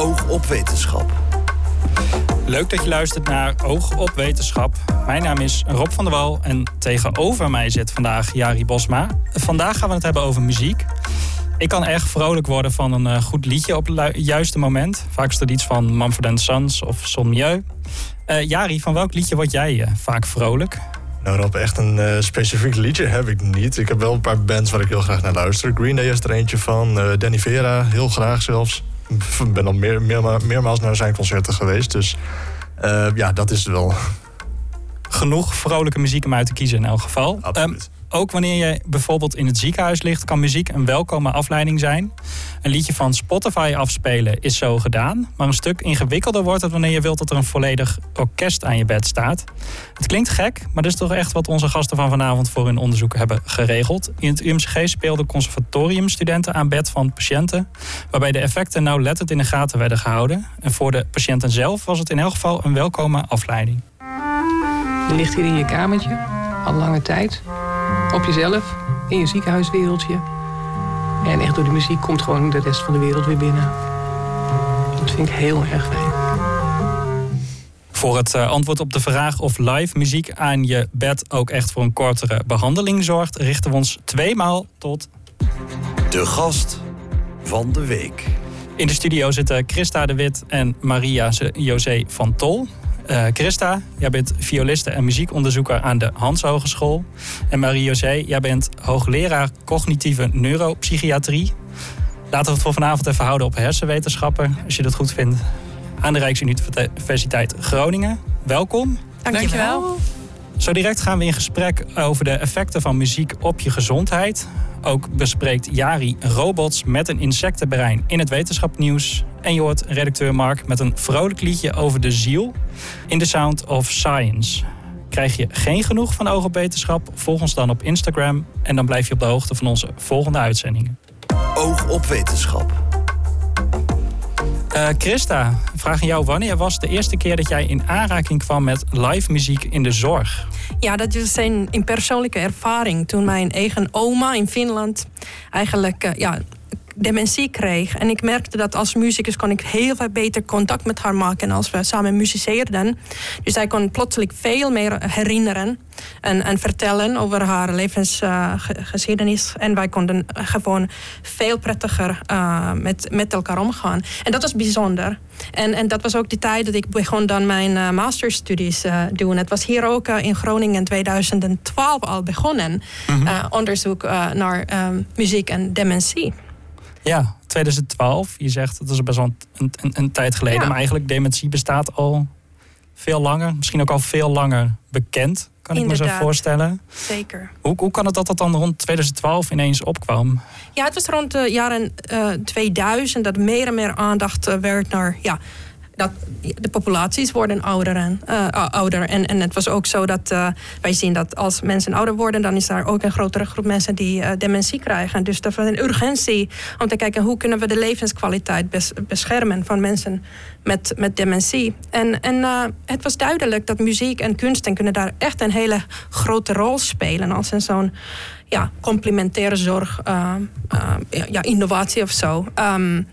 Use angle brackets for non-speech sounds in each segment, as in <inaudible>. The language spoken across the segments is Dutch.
Oog op wetenschap. Leuk dat je luistert naar Oog op Wetenschap. Mijn naam is Rob van der Wal en tegenover mij zit vandaag Jari Bosma. Vandaag gaan we het hebben over muziek. Ik kan erg vrolijk worden van een eh, goed liedje op het juiste moment. Vaak is dat iets van Mumford Sons of Son Mieu. Uh, Jari, van welk liedje word jij uh, vaak vrolijk? Nou Rob, echt een specifiek liedje heb ik niet. Ik heb wel een paar bands waar ik heel graag naar luister. Green Day is er eentje van. Danny Vera, heel graag zelfs. Ik ben al meer, meermaals naar zijn concerten geweest. Dus ja, dat is wel genoeg vrolijke muziek om uit te kiezen in elk geval. Absoluut. Um, ook wanneer je bijvoorbeeld in het ziekenhuis ligt, kan muziek een welkome afleiding zijn. Een liedje van Spotify afspelen is zo gedaan. Maar een stuk ingewikkelder wordt het wanneer je wilt dat er een volledig orkest aan je bed staat. Het klinkt gek, maar dat is toch echt wat onze gasten van vanavond voor hun onderzoek hebben geregeld. In het UMCG speelden conservatoriumstudenten aan bed van patiënten. Waarbij de effecten nauwlettend in de gaten werden gehouden. En voor de patiënten zelf was het in elk geval een welkome afleiding. Je ligt hier in je kamertje, al lange tijd. Op jezelf, in je ziekenhuiswereldje. En echt door de muziek komt gewoon de rest van de wereld weer binnen. Dat vind ik heel erg fijn. Voor het eh, antwoord op de vraag of live muziek aan je bed ook echt voor een kortere behandeling zorgt, richten we ons tweemaal tot. De gast van de week. In de studio zitten Christa de Wit en Maria José van Tol. Uh, Christa, jij bent violiste en muziekonderzoeker aan de Hans Hogeschool. En Marie-José, jij bent hoogleraar cognitieve neuropsychiatrie. Laten we het voor vanavond even houden op hersenwetenschappen, als je dat goed vindt. Aan de Rijksuniversiteit Groningen. Welkom. Dankjewel. Zo direct gaan we in gesprek over de effecten van muziek op je gezondheid. Ook bespreekt Jari robots met een insectenbrein in het wetenschapnieuws. En je hoort redacteur Mark met een vrolijk liedje over de ziel in The Sound of Science. Krijg je geen genoeg van oog op wetenschap? Volg ons dan op Instagram en dan blijf je op de hoogte van onze volgende uitzendingen. Oog op wetenschap. Uh, Christa, vraag aan jou. Wanneer was de eerste keer dat jij in aanraking kwam met live muziek in de zorg? Ja, dat is een, persoonlijke ervaring. Toen mijn eigen oma in Finland eigenlijk uh, ja, dementie kreeg. En ik merkte dat als muzikus kon ik heel veel beter contact met haar maken als we samen muziceerden. Dus zij kon plotseling veel meer herinneren en, en vertellen over haar levensgeschiedenis. en wij konden gewoon veel prettiger uh, met, met elkaar omgaan. En dat was bijzonder. En, en dat was ook de tijd dat ik begon dan mijn uh, masterstudies doen. Het was hier ook in Groningen in 2012 al begonnen. Mm -hmm. onderzoek naar muziek en dementie. Ja, 2012. Je zegt dat is best wel een, een, een tijd geleden. Maar eigenlijk dementie bestaat al veel langer. Misschien ook al veel langer bekend. Kan ik me zo voorstellen. Zeker. Hoe, hoe kan het dat dat dan rond 2012 ineens opkwam? Ja, het was rond de jaren uh, 2000 dat meer en meer aandacht uh, werd naar ja, dat de populaties worden ouder en, uh, ouder. En, en het was ook zo dat uh, wij zien dat als mensen ouder worden, dan is er ook een grotere groep mensen die uh, dementie krijgen. Dus dat was een urgentie om te kijken hoe kunnen we de levenskwaliteit bes beschermen van mensen met, met dementie. En, en het was duidelijk dat muziek en kunsten kunnen daar echt een hele grote rol spelen als een zo'n ja, complementaire zorg, ja, innovatie of zo. Um,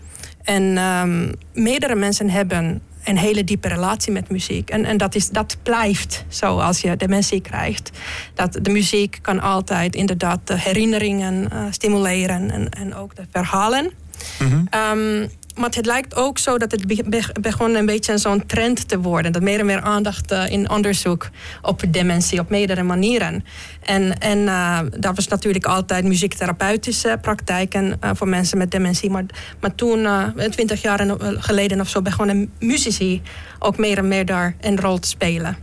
en um, meerdere mensen hebben een hele diepe relatie met muziek. En, en dat, is, dat blijft zo als je dementie krijgt. Dat de muziek kan altijd inderdaad de herinneringen uh, stimuleren en, en ook de verhalen. Mm -hmm. um, maar het lijkt ook zo dat het begon een beetje zo'n trend te worden. Dat meer en meer aandacht uh, in onderzoek op dementie op meerdere manieren. En, en uh, daar was natuurlijk altijd muziektherapeutische praktijken uh, voor mensen met dementie. Maar, maar toen, twintig jaar geleden of zo, begonnen muzici ook meer en meer daar een rol te spelen.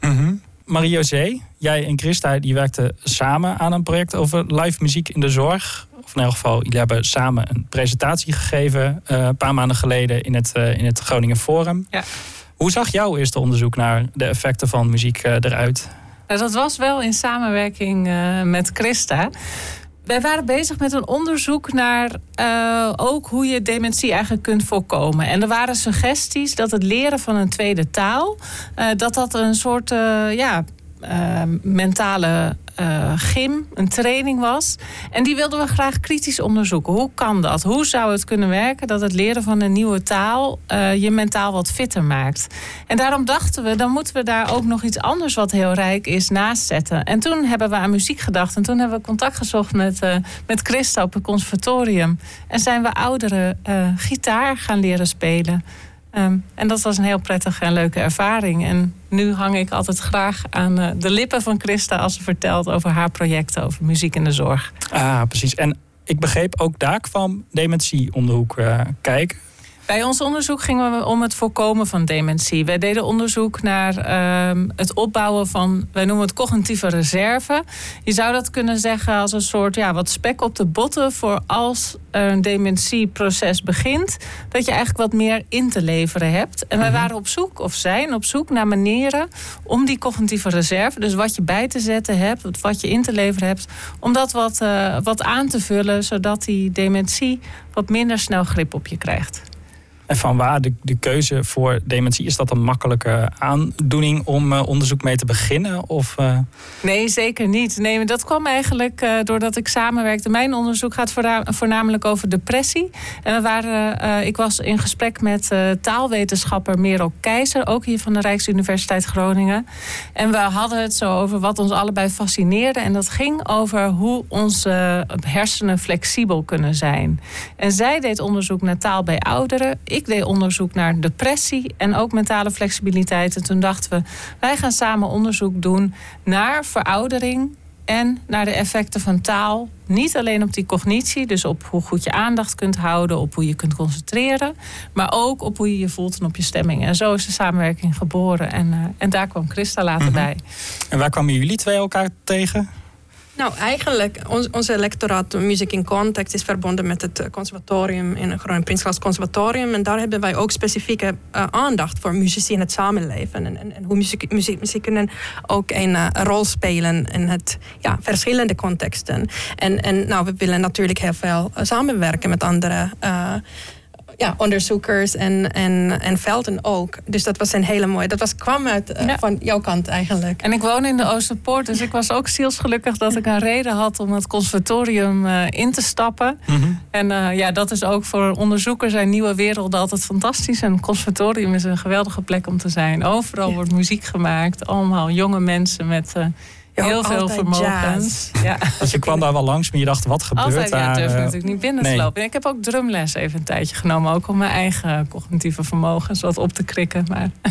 Mm -hmm. Marie-José, jij en Christa die werkten samen aan een project over live muziek in de zorg of in elk geval, jullie hebben samen een presentatie gegeven uh, een paar maanden geleden in het, uh, in het Groningen Forum. Ja. Hoe zag jouw eerste onderzoek naar de effecten van muziek uh, eruit? Nou, dat was wel in samenwerking met Christa. Wij waren bezig met een onderzoek naar ook hoe je dementie eigenlijk kunt voorkomen. En er waren suggesties dat het leren van een tweede taal, dat dat een soort ja, mentale uh, gym, een training was. En die wilden we graag kritisch onderzoeken. Hoe kan dat? Hoe zou het kunnen werken dat het leren van een nieuwe taal uh, je mentaal wat fitter maakt? En daarom dachten we, dan moeten we daar ook nog iets anders wat heel rijk is naast zetten. En toen hebben we aan muziek gedacht. En toen hebben we contact gezocht met, uh, met Christa op het conservatorium. En zijn we ouderen gitaar gaan leren spelen. Um, en dat was een heel prettige en leuke ervaring. En nu hang ik altijd graag aan uh, de lippen van Christa als ze vertelt over haar projecten over muziek in de zorg. Ah, precies. En ik begreep ook daar kwam dementie om de hoek uh, kijken. Bij ons onderzoek gingen we om het voorkomen van dementie. Wij deden onderzoek naar uh, het opbouwen van, wij noemen het cognitieve reserve. Je zou dat kunnen zeggen als een soort ja, wat spek op de botten voor als er een dementieproces begint, dat je eigenlijk wat meer in te leveren hebt. En wij mhm. waren op zoek, of zijn op zoek naar manieren om die cognitieve reserve, dus wat je bij te zetten hebt, wat je in te leveren hebt, om dat wat, uh, wat aan te vullen, zodat die dementie wat minder snel grip op je krijgt. En van waar de, de keuze voor dementie? Is dat een makkelijke aandoening om uh, onderzoek mee te beginnen? Of, uh... Nee, zeker niet. Nee, dat kwam eigenlijk uh, doordat ik samenwerkte. Mijn onderzoek gaat voornamelijk over depressie. En ik was in gesprek met taalwetenschapper Merel Keizer, ook hier van de Rijksuniversiteit Groningen. En we hadden het zo over wat ons allebei fascineerde. En dat ging over hoe onze hersenen flexibel kunnen zijn. En zij deed onderzoek naar taal bij ouderen. Ik ik deed onderzoek naar depressie en ook mentale flexibiliteit. En toen dachten we, wij gaan samen onderzoek doen naar veroudering en naar de effecten van taal. Niet alleen op die cognitie, dus op hoe goed je aandacht kunt houden, op hoe je kunt concentreren, maar ook op hoe je je voelt en op je stemming. En zo is de samenwerking geboren. En, uh, en daar kwam Christa later mm -hmm. bij. En waar kwamen jullie twee elkaar tegen? Nou, eigenlijk, ons, onze lectoraat Muziek in Context is verbonden met het conservatorium in Groningen Prins Conservatorium. En daar hebben wij ook specifieke uh, aandacht voor muzici in het samenleven. En, en, hoe muziek, muziek, kunnen ook een uh, rol spelen in het ja, verschillende contexten. En, en nou, we willen natuurlijk heel veel samenwerken met andere ja, onderzoekers en, en, en velden ook. Dus dat was een hele mooie. Dat was, kwam uit uh, van jouw kant eigenlijk. En ik woon in de Oosterpoort, dus ik was ook zielsgelukkig dat ik een reden had om het conservatorium uh, in te stappen. Mm -hmm. En uh, ja, dat is ook voor onderzoekers en nieuwe werelden altijd fantastisch. En het conservatorium is een geweldige plek om te zijn. Overal ja. wordt muziek gemaakt. Allemaal jonge mensen met heel veel vermogens. Ja. Dus je kwam daar wel langs, maar je dacht, wat gebeurt altijd, daar? Ja, durf uh, natuurlijk niet binnen nee. te lopen. Ik heb ook drumles even een tijdje genomen. Ook om mijn eigen cognitieve vermogens wat op te krikken. Maar <laughs>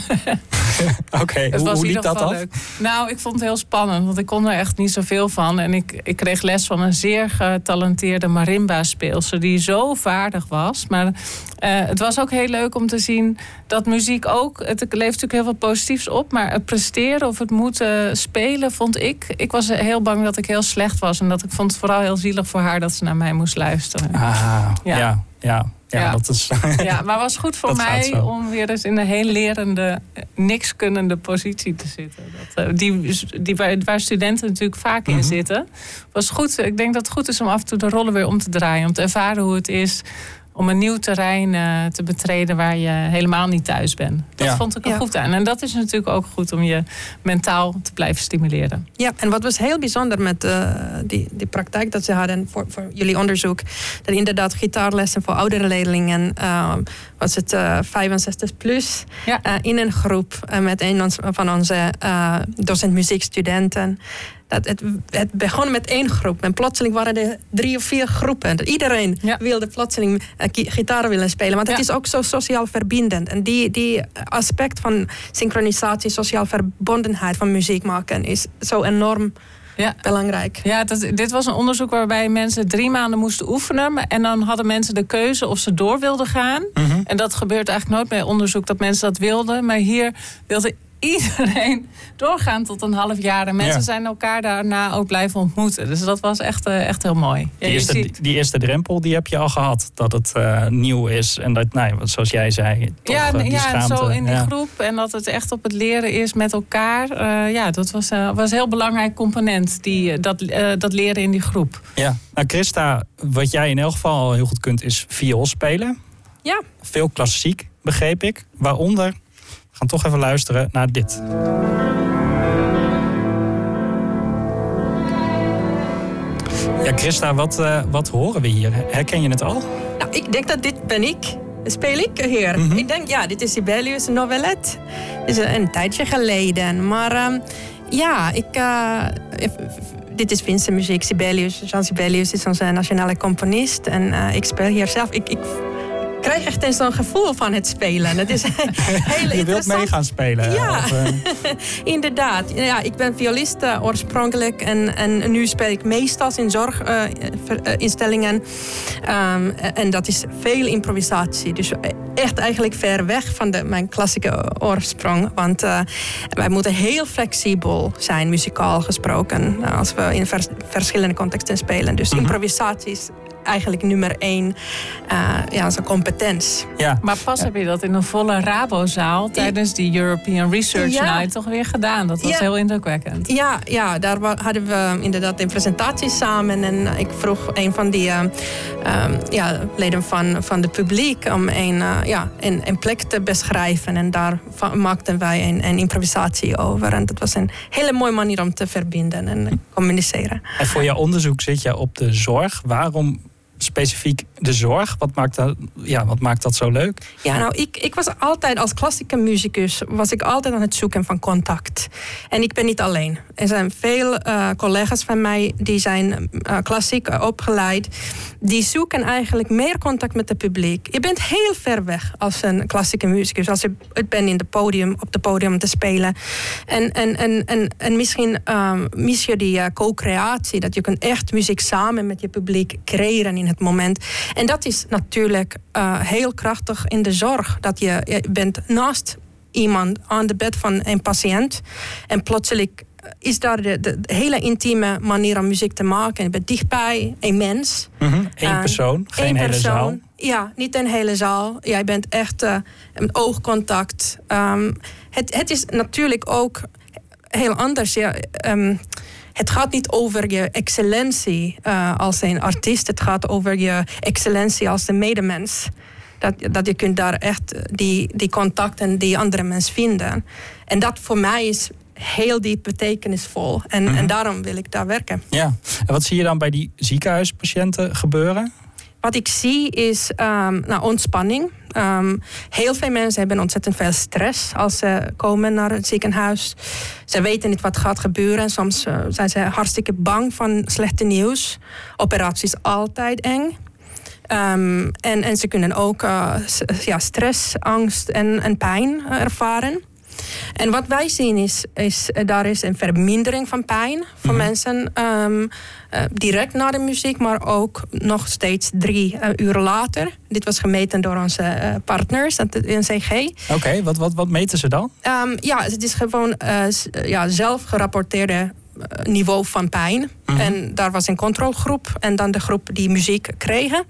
Oké, okay. hoe, hoe liep dat af? Leuk. Nou, ik vond het heel spannend. Want ik kon er echt niet zoveel van. En ik, ik kreeg les van een zeer getalenteerde marimba-speelster. Die zo vaardig was. Maar uh, het was ook heel leuk om te zien dat muziek ook... Het levert natuurlijk heel veel positiefs op. Maar het presteren of het moeten spelen vond ik ik, ik was heel bang dat ik heel slecht was. En dat ik vond het vooral heel zielig voor haar dat ze naar mij moest luisteren. Ah, ja, ja. ja. Ja, Dat is, <laughs> ja, maar was goed voor mij om weer eens in een heel lerende, niks kunnende positie te zitten. Dat, uh, die, die, waar, studenten natuurlijk vaak in mm -hmm. zitten. Was goed. Ik denk dat het goed is om af en toe de rollen weer om te draaien. Om te ervaren hoe het is om een nieuw terrein uh, te betreden waar je helemaal niet thuis bent. Dat ja. vond ik er ja. goed aan. En dat is natuurlijk ook goed om je mentaal te blijven stimuleren. Ja, en wat was heel bijzonder met uh, die, die praktijk dat ze hadden voor, voor jullie onderzoek, dat inderdaad gitaarlessen voor oudere leerlingen, uh, was het 65 plus, ja. in een groep met een van onze docent muziekstudenten dat het, het begon met één groep. En plotseling waren er drie of vier groepen. Iedereen ja. wilde plotseling uh, gitaar willen spelen. Want het ja. is ook zo sociaal verbindend. En die, die aspect van synchronisatie, sociaal verbondenheid van muziek maken is zo enorm ja. belangrijk. Ja, dat, dit was een onderzoek waarbij mensen drie maanden moesten oefenen. En dan hadden mensen de keuze of ze door wilden gaan. Mm -hmm. En dat gebeurt eigenlijk nooit bij onderzoek dat mensen dat wilden. Maar hier wilde iedereen doorgaan tot een half jaar. En mensen ja. zijn elkaar daarna ook blijven ontmoeten. Dus dat was echt, uh, echt heel mooi. Ja, die, eerste, ziet... die, eerste, drempel die heb je al gehad. Dat het uh, nieuw is. En dat, nou, zoals jij zei, toch, ja, uh, die ja schaamte. zo in die groep. En dat het echt op het leren is met elkaar. ja, dat was, was een heel belangrijk component. Die, dat, dat leren in die groep. Ja, nou Christa, wat jij in elk geval heel goed kunt is viool spelen. Ja. Veel klassiek, begreep ik. Waaronder gaan toch even luisteren naar dit. Ja, Christa, wat, uh, wat horen we hier? Herken je het al? Nou, ik denk dat dit ben ik. Speel ik hier. Mm -hmm. Ik denk, ja, dit is Sibelius novelet. Dit is een tijdje geleden. Maar uh, ja, ik... Uh, dit is Finse muziek. Sibelius, Jean Sibelius is onze nationale componist. En ik speel hier zelf. Ik, ik krijg echt eens zo'n gevoel van het spelen. Het is <laughs> heel Je wilt mee gaan spelen? Ja, of, uh... <laughs> inderdaad. Ja, ik ben violist uh, oorspronkelijk en, en nu speel ik meestal in zorginstellingen. Uh, um, en dat is veel improvisatie. Dus echt eigenlijk ver weg van de, mijn klassieke oorsprong. Want wij moeten heel flexibel zijn, muzikaal gesproken, als we in vers verschillende contexten spelen. Dus -hmm. improvisatie is eigenlijk nummer één uh, ja, zijn competentie. Ja. Maar pas heb je dat in een volle Rabozaal tijdens die European Research ja. Night toch weer gedaan. Dat was ja. heel indrukwekkend. Ja, ja, daar hadden we inderdaad een presentatie samen. En ik vroeg een van die uh, um, ja, leden van, van het publiek om een, uh, ja, een, een, plek te beschrijven. En daar maakten wij een, een improvisatie over. En dat was een hele mooie manier om te verbinden en communiceren. En voor jouw onderzoek zit je op de zorg. Waarom specifiek de zorg? Wat maakt dat, ja, wat maakt dat zo leuk? Ja, nou, ik, ik was altijd als klassieke muzikus was ik altijd aan het zoeken van contact. En ik ben niet alleen. Er zijn veel uh, collega's van mij die zijn uh, klassiek opgeleid. Die zoeken eigenlijk meer contact met het publiek. Je bent heel ver weg als een klassieke muzikus. Als je het bent in de podium, op het podium te spelen. En, en, en, en, en misschien um, mis je die co-creatie. Dat je kunt echt muziek samen met je publiek creëren in het moment. En dat is natuurlijk uh, heel krachtig in de zorg. Dat je, je bent naast iemand aan de bed van een patiënt. En plotseling is daar de, de, hele intieme manier om muziek te maken. Je bent dichtbij een mens. Mm -hmm. Eén persoon, geen Eén hele persoon. zaal. Ja, niet een hele zaal. Jij bent echt uh, een oogcontact. Um, het, het is natuurlijk ook heel anders. Ja, um, het gaat niet over je excellentie uh, als een artiest. Het gaat over je excellentie als een medemens. Dat, dat je kunt daar echt die, die contact en die andere mens vinden. En dat voor mij is heel diep betekenisvol. En, mm -hmm. en daarom wil ik daar werken. Ja. En wat zie je dan bij die ziekenhuispatiënten gebeuren? Wat ik zie is um, nou, ontspanning. Um, heel veel mensen hebben ontzettend veel stress als ze komen naar het ziekenhuis. Ze weten niet wat gaat gebeuren. Soms uh, zijn ze hartstikke bang van slechte nieuws. Operatie is altijd eng. Um, en, en ze kunnen ook uh, ja, stress, angst en, en pijn uh, ervaren. En wat wij zien is, is daar is een vermindering van pijn voor mm -hmm. mensen um, uh, direct na de muziek, maar ook nog steeds drie uh, uur later. Dit was gemeten door onze uh, partners, het NCG. Oké, okay, wat, wat, wat meten ze dan? Um, ja, het is gewoon ja, zelf gerapporteerde niveau van pijn. Mm -hmm. En daar was een controlegroep en dan de groep die muziek kregen.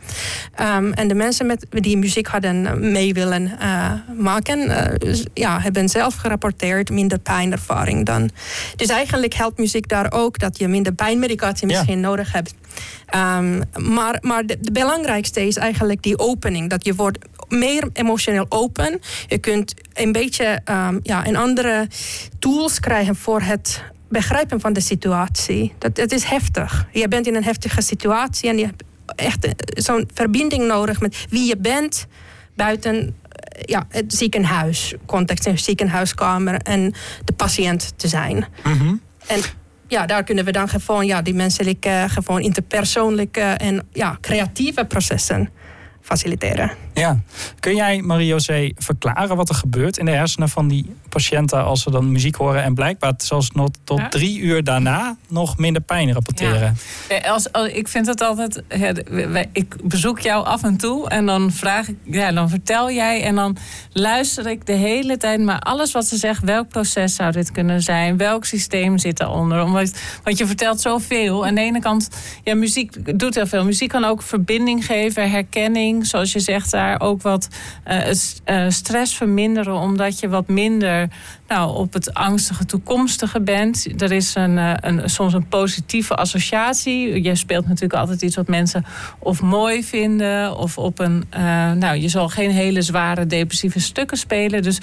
Um, en de mensen met, die muziek hadden mee willen uh, maken, uh, ja, hebben zelf gerapporteerd minder pijnervaring dan. Dus eigenlijk helpt muziek daar ook dat je minder pijnmedicatie misschien ja. nodig hebt. Um, maar maar de, de, belangrijkste is eigenlijk die opening. Dat je wordt meer emotioneel open. Je kunt een beetje um, ja, een andere tools krijgen voor het begrijpen van de situatie. Dat, het is heftig. Je bent in een heftige situatie en je hebt echt zo'n verbinding nodig met wie je bent buiten ja, het ziekenhuis, context in ziekenhuiskamer en de patiënt te zijn. Mm -hmm. En ja, daar kunnen we dan gewoon ja, die menselijke, gewoon interpersoonlijke en ja, creatieve processen faciliteren. Ja. Kun jij, Marie-José, verklaren wat er gebeurt in de hersenen van die patiënten als ze dan muziek horen en blijkbaar zelfs nog tot ja. drie uur daarna nog minder pijn rapporteren? Ja. Als, als, ik vind het altijd. Ja, ik bezoek jou af en toe en dan vraag ik, ja, dan vertel jij en dan luister ik de hele tijd maar alles wat ze zegt. Welk proces zou dit kunnen zijn? Welk systeem zit daaronder? Omdat, want je vertelt zoveel. Aan de ene kant, ja, muziek doet heel veel. Muziek kan ook verbinding geven, herkenning, zoals je zegt daar ook wat uh, uh, stress verminderen, omdat je wat minder nou, op het angstige toekomstige bent. Er is een, eh, een, soms een positieve associatie. Je speelt natuurlijk altijd iets wat mensen of mooi vinden. Of op een. Uh, nou, je zal geen hele zware depressieve stukken spelen. Dus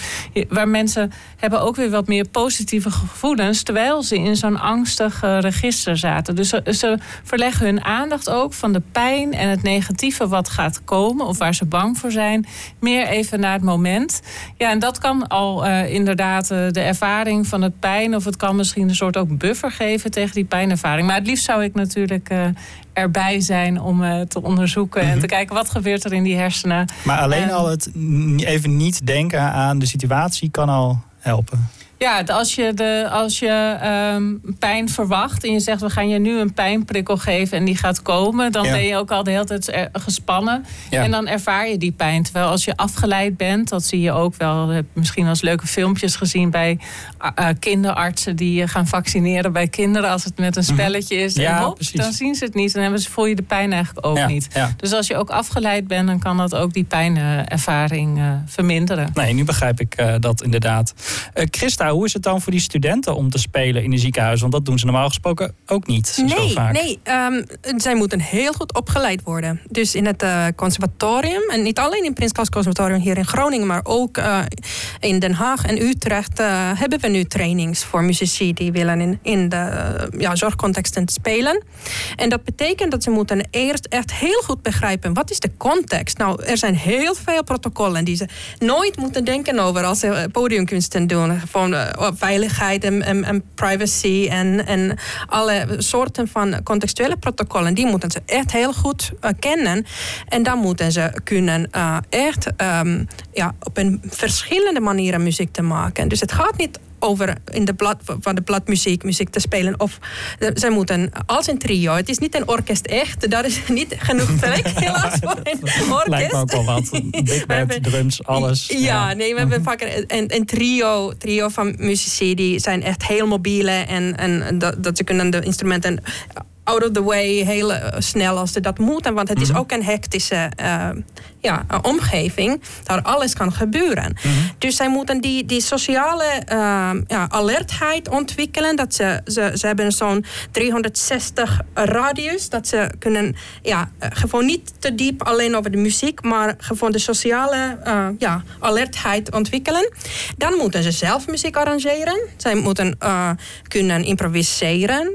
waar mensen hebben ook weer wat meer positieve gevoelens. Terwijl ze in zo'n angstig register zaten. Dus ze, verleggen hun aandacht ook van de pijn en het negatieve wat gaat komen. Of waar ze bang voor zijn. Meer even naar het moment. Ja, en dat kan al uh, inderdaad de ervaring van het pijn. Of het kan misschien een soort ook buffer geven tegen die pijnervaring. Maar het liefst zou ik natuurlijk uh, erbij zijn om te onderzoeken en te kijken wat gebeurt er in die hersenen. Maar alleen al het even niet denken aan de situatie kan al helpen. Ja, als je, de, als je um, pijn verwacht en je zegt we gaan je nu een pijnprikkel geven en die gaat komen, dan ben je ook al de hele tijd gespannen. Ja. En dan ervaar je die pijn. Terwijl als je afgeleid bent, dat zie je ook wel. heb misschien wel eens leuke filmpjes gezien bij uh, kinderartsen die gaan vaccineren bij kinderen als het met een mhm. spelletje is. Ja, en hop, dan zien ze het niet en dan voel je de pijn eigenlijk ook niet. Dus als je ook afgeleid bent, dan kan dat ook die pijnervaring uh, verminderen. Nee, nu begrijp ik uh, dat inderdaad. Christa, hoe is het dan voor die studenten om te spelen in een ziekenhuis? Want dat doen ze normaal gesproken ook niet nee, zo vaak. Nee, um, zij moeten heel goed opgeleid worden. Dus in het uh, conservatorium, en niet alleen in Prins Klaus Conservatorium hier in Groningen, maar ook uh, in Den Haag en Utrecht uh, hebben we nu trainings voor muzici die willen in, in de ja, zorgcontexten spelen. En dat betekent dat ze moeten eerst echt heel goed begrijpen wat is de context. Nou, er zijn heel veel protocollen die ze nooit moeten denken over als ze podiumkunsten doen. Van veiligheid en, privacy en, alle soorten van contextuele protocollen, die moeten ze echt heel goed uh, kennen. En dan moeten ze kunnen uh, echt um, ja, op een verschillende manieren muziek te maken. Dus het gaat niet over in de blad, van de bladmuziek muziek te spelen. Of zij moeten als een trio. Het is niet een orkest echt. Daar is <laughs> niet genoeg plek <laughs> helaas voor een orkest. Lijkt me ook wel wat. <laughs> Big band, drums, alles. Ja, ja. nee, we hebben mhm. vaak een, een, trio, trio van muzici. Die zijn echt heel mobiele. En, en dat, dat ze kunnen de instrumenten out of the way heel eh, snel als ze dat moeten. Want het is mhm. ook een hectische uh, ja, omgeving. Daar alles kan gebeuren. Mhm. Dus zij moeten die, die sociale uh, ja, alertheid ontwikkelen. Dat ze, ze, ze hebben zo'n 360 radius. Dat ze kunnen ja, gewoon niet te diep alleen over de muziek. Maar gewoon de sociale ja, alertheid ontwikkelen. Dan moeten ze zelf muziek arrangeren. Zij moeten kunnen improviseren.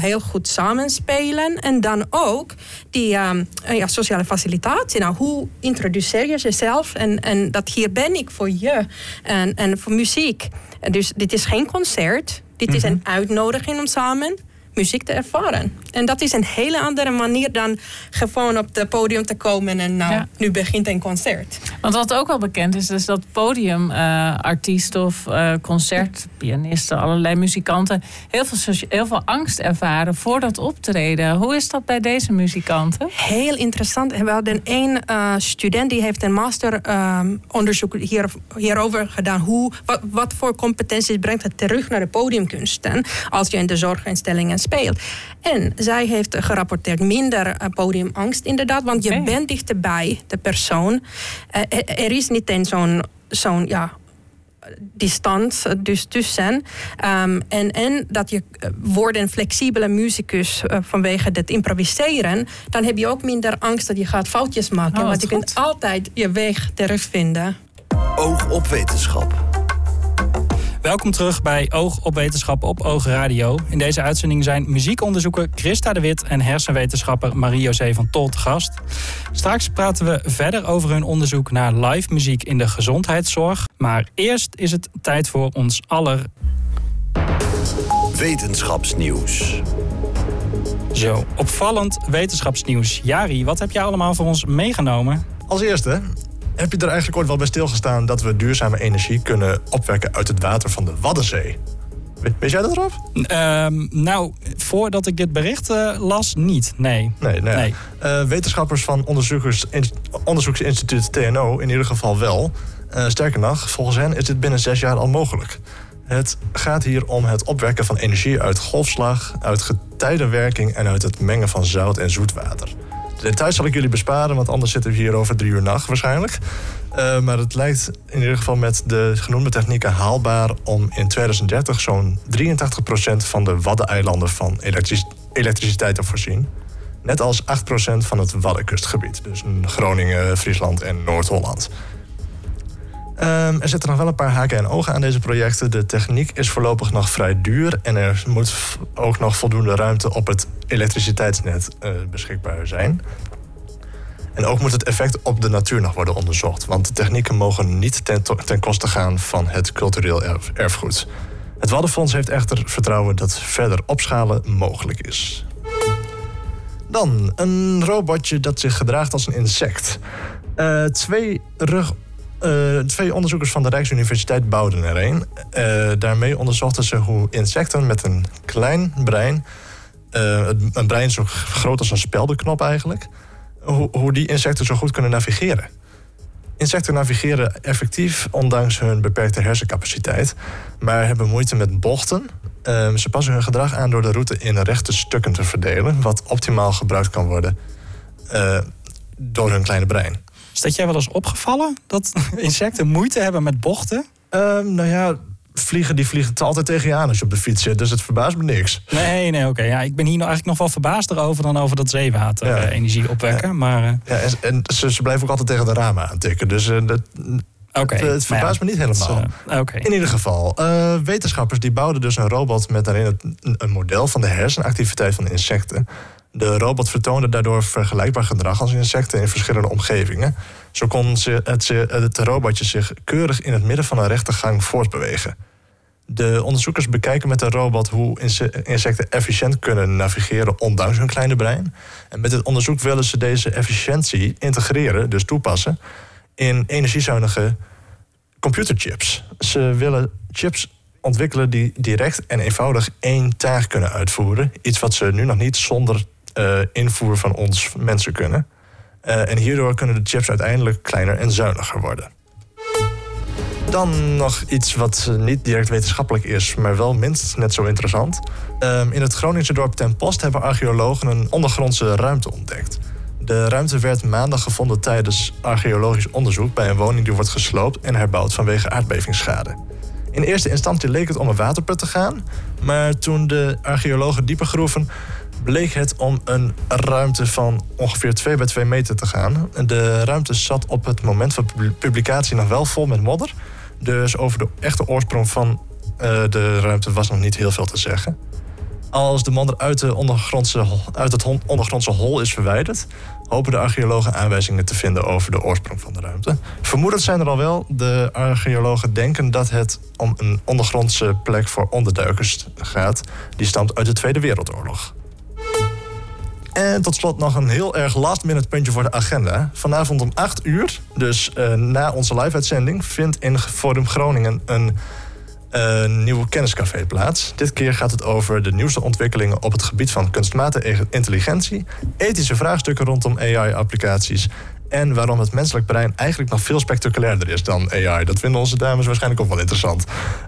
heel goed samen spelen. En dan ook die um, ja, sociale facilitatie. Nou, hoe introduceer je jezelf? En, en dat hier ben ik voor je. En, en voor muziek. Dus dit is geen concert. Dit is mhm. een uitnodiging om samen muziek te ervaren. En dat is een hele andere manier dan gewoon op het podium te komen en nou, nu begint een concert. Want wat ook wel bekend is, is dat podiumartiesten uh, of uh, concertpianisten, allerlei muzikanten, heel veel, heel veel angst ervaren voor dat optreden. Hoe is dat bij deze muzikanten? Heel interessant. We hadden één uh, student die heeft een masteronderzoek hier, hierover gedaan. Hoe, wat, wat voor competenties brengt het terug naar de podiumkunsten als je in de zorginstellingen speelt. En zij heeft gerapporteerd minder eh, podiumangst inderdaad, want je bent dichterbij de persoon. Uh, er is niet een zo'n zo'n ja, distantie dus tussen. Um, en, en dat je wordt een flexibele muzikus uh, vanwege het improviseren, dan heb je ook minder angst dat je gaat foutjes maken. Oh, want je kunt altijd je weg terugvinden. Oog op wetenschap. Welkom terug bij Oog op Wetenschap op Oog Radio. In deze uitzending zijn muziekonderzoeker Christa de Wit en hersenwetenschapper Marie-José van Tol te gast. Straks praten we verder over hun onderzoek naar live muziek in de gezondheidszorg. Maar eerst is het tijd voor ons aller. Wetenschapsnieuws. Zo, opvallend wetenschapsnieuws. Jari, wat heb je allemaal voor ons meegenomen? Als eerste, heb je er eigenlijk ooit wel bij stilgestaan dat we duurzame energie kunnen opwekken uit het water van de Waddenzee? Weet jij dat erop? Um, nou, voordat ik dit bericht uh, las, niet. Nee. Nee, nee. nee. Uh, wetenschappers van onderzoekers, onderzoeksinstituut TNO in ieder geval wel. Uh, sterker nog, volgens hen is dit binnen zes jaar al mogelijk. Het gaat hier om het opwekken van energie uit golfslag, uit getijdenwerking en uit het mengen van zout en zoetwater. Details zal ik jullie besparen, want anders zitten we hier over drie uur nacht waarschijnlijk. Uh, maar het lijkt in ieder geval met de genoemde technieken haalbaar om in 2030 zo'n 83% van de Waddeneilanden van elektriciteit te voorzien. Net als 8% van het Waddenkustgebied. Dus Groningen, Friesland en Noord-Holland. Um, er zitten nog wel een paar haken en ogen aan deze projecten. De techniek is voorlopig nog vrij duur en er moet ook nog voldoende ruimte op het elektriciteitsnet uh, beschikbaar zijn. En ook moet het effect op de natuur nog worden onderzocht, want de technieken mogen niet ten, koste gaan van het cultureel erfgoed. Het Waddenfonds heeft echter vertrouwen dat verder opschalen mogelijk is. Dan een robotje dat zich gedraagt als een insect. Uh, twee uh, twee onderzoekers van de Rijksuniversiteit bouwden er een. Daarmee onderzochten ze hoe insecten met een klein brein, uh, een brein zo groot als een speldenknop eigenlijk, hoe, hoe die insecten zo goed kunnen navigeren. Insecten navigeren effectief, ondanks hun beperkte hersencapaciteit, maar hebben moeite met bochten. Uh, ze passen hun gedrag aan door de route in rechte stukken te verdelen, wat optimaal gebruikt kan worden uh, door hun kleine brein. Is dat jij wel eens opgevallen dat <laughs> insecten moeite hebben met bochten? Um, nou ja, vliegen die vliegen het altijd tegen je aan als je op de fiets zit. Dus het verbaast me niks. Nee, nee, oké. Ja, ik ben hier nou eigenlijk nog wel verbaasder over dan over dat zeewater ja. uh, energie opwekken. Ja. Maar, uh... ja, en, en ze, ze, blijven ook altijd tegen de ramen aantikken. Dus uh, dat, Okay, het, het verbaast me niet helemaal. Okay. In ieder geval, wetenschappers die bouwden dus een robot met daarin het, een model van de hersenactiviteit van insecten. De robot vertoonde daardoor vergelijkbaar gedrag als insecten in verschillende omgevingen. Zo kon het, het robotje zich keurig in het midden van een rechte gang voortbewegen. De onderzoekers bekijken met de robot hoe insecten efficiënt kunnen navigeren ondanks hun kleine brein. En met dit onderzoek willen ze deze efficiëntie integreren, dus toepassen, in energiezuinige computerchips. Ze willen chips ontwikkelen die direct en eenvoudig één taak kunnen uitvoeren. Iets wat ze nu nog niet zonder uh, invoer van ons mensen kunnen. Uh, en hierdoor kunnen de chips uiteindelijk kleiner en zuiniger worden. Dan nog iets wat niet direct wetenschappelijk is, maar wel minstens net zo interessant. Um, in het Groningse dorp Ten Post hebben archeologen een ondergrondse ruimte ontdekt. De ruimte werd maandag gevonden tijdens archeologisch onderzoek bij een woning die wordt gesloopt en herbouwd vanwege aardbevingsschade. In eerste instantie leek het om een waterput te gaan, maar toen de archeologen dieper groeven, bleek het om een ruimte van ongeveer 2 bij 2 meter te gaan. De ruimte zat op het moment van publicatie nog wel vol met modder. Dus over de echte oorsprong van uh, de ruimte was nog niet heel veel te zeggen. Als de modder uit, de ondergrondse, uit het ondergrondse hol is verwijderd, hopen de archeologen aanwijzingen te vinden over de oorsprong van de ruimte. Vermoedend zijn er al wel. De archeologen denken dat het om een ondergrondse plek voor onderduikers gaat. Die stamt uit de Tweede Wereldoorlog. En tot slot nog een heel erg last minute puntje voor de agenda. Vanavond om 8 uur, dus uh, na onze live-uitzending, vindt in Forum Groningen een uh, nieuw kenniscafé plaats. Dit keer gaat het over de nieuwste ontwikkelingen op het gebied van kunstmatige intelligentie, ethische vraagstukken rondom AI-applicaties en waarom het menselijk brein eigenlijk nog veel spectaculairder is dan AI. Dat vinden onze dames waarschijnlijk ook wel interessant.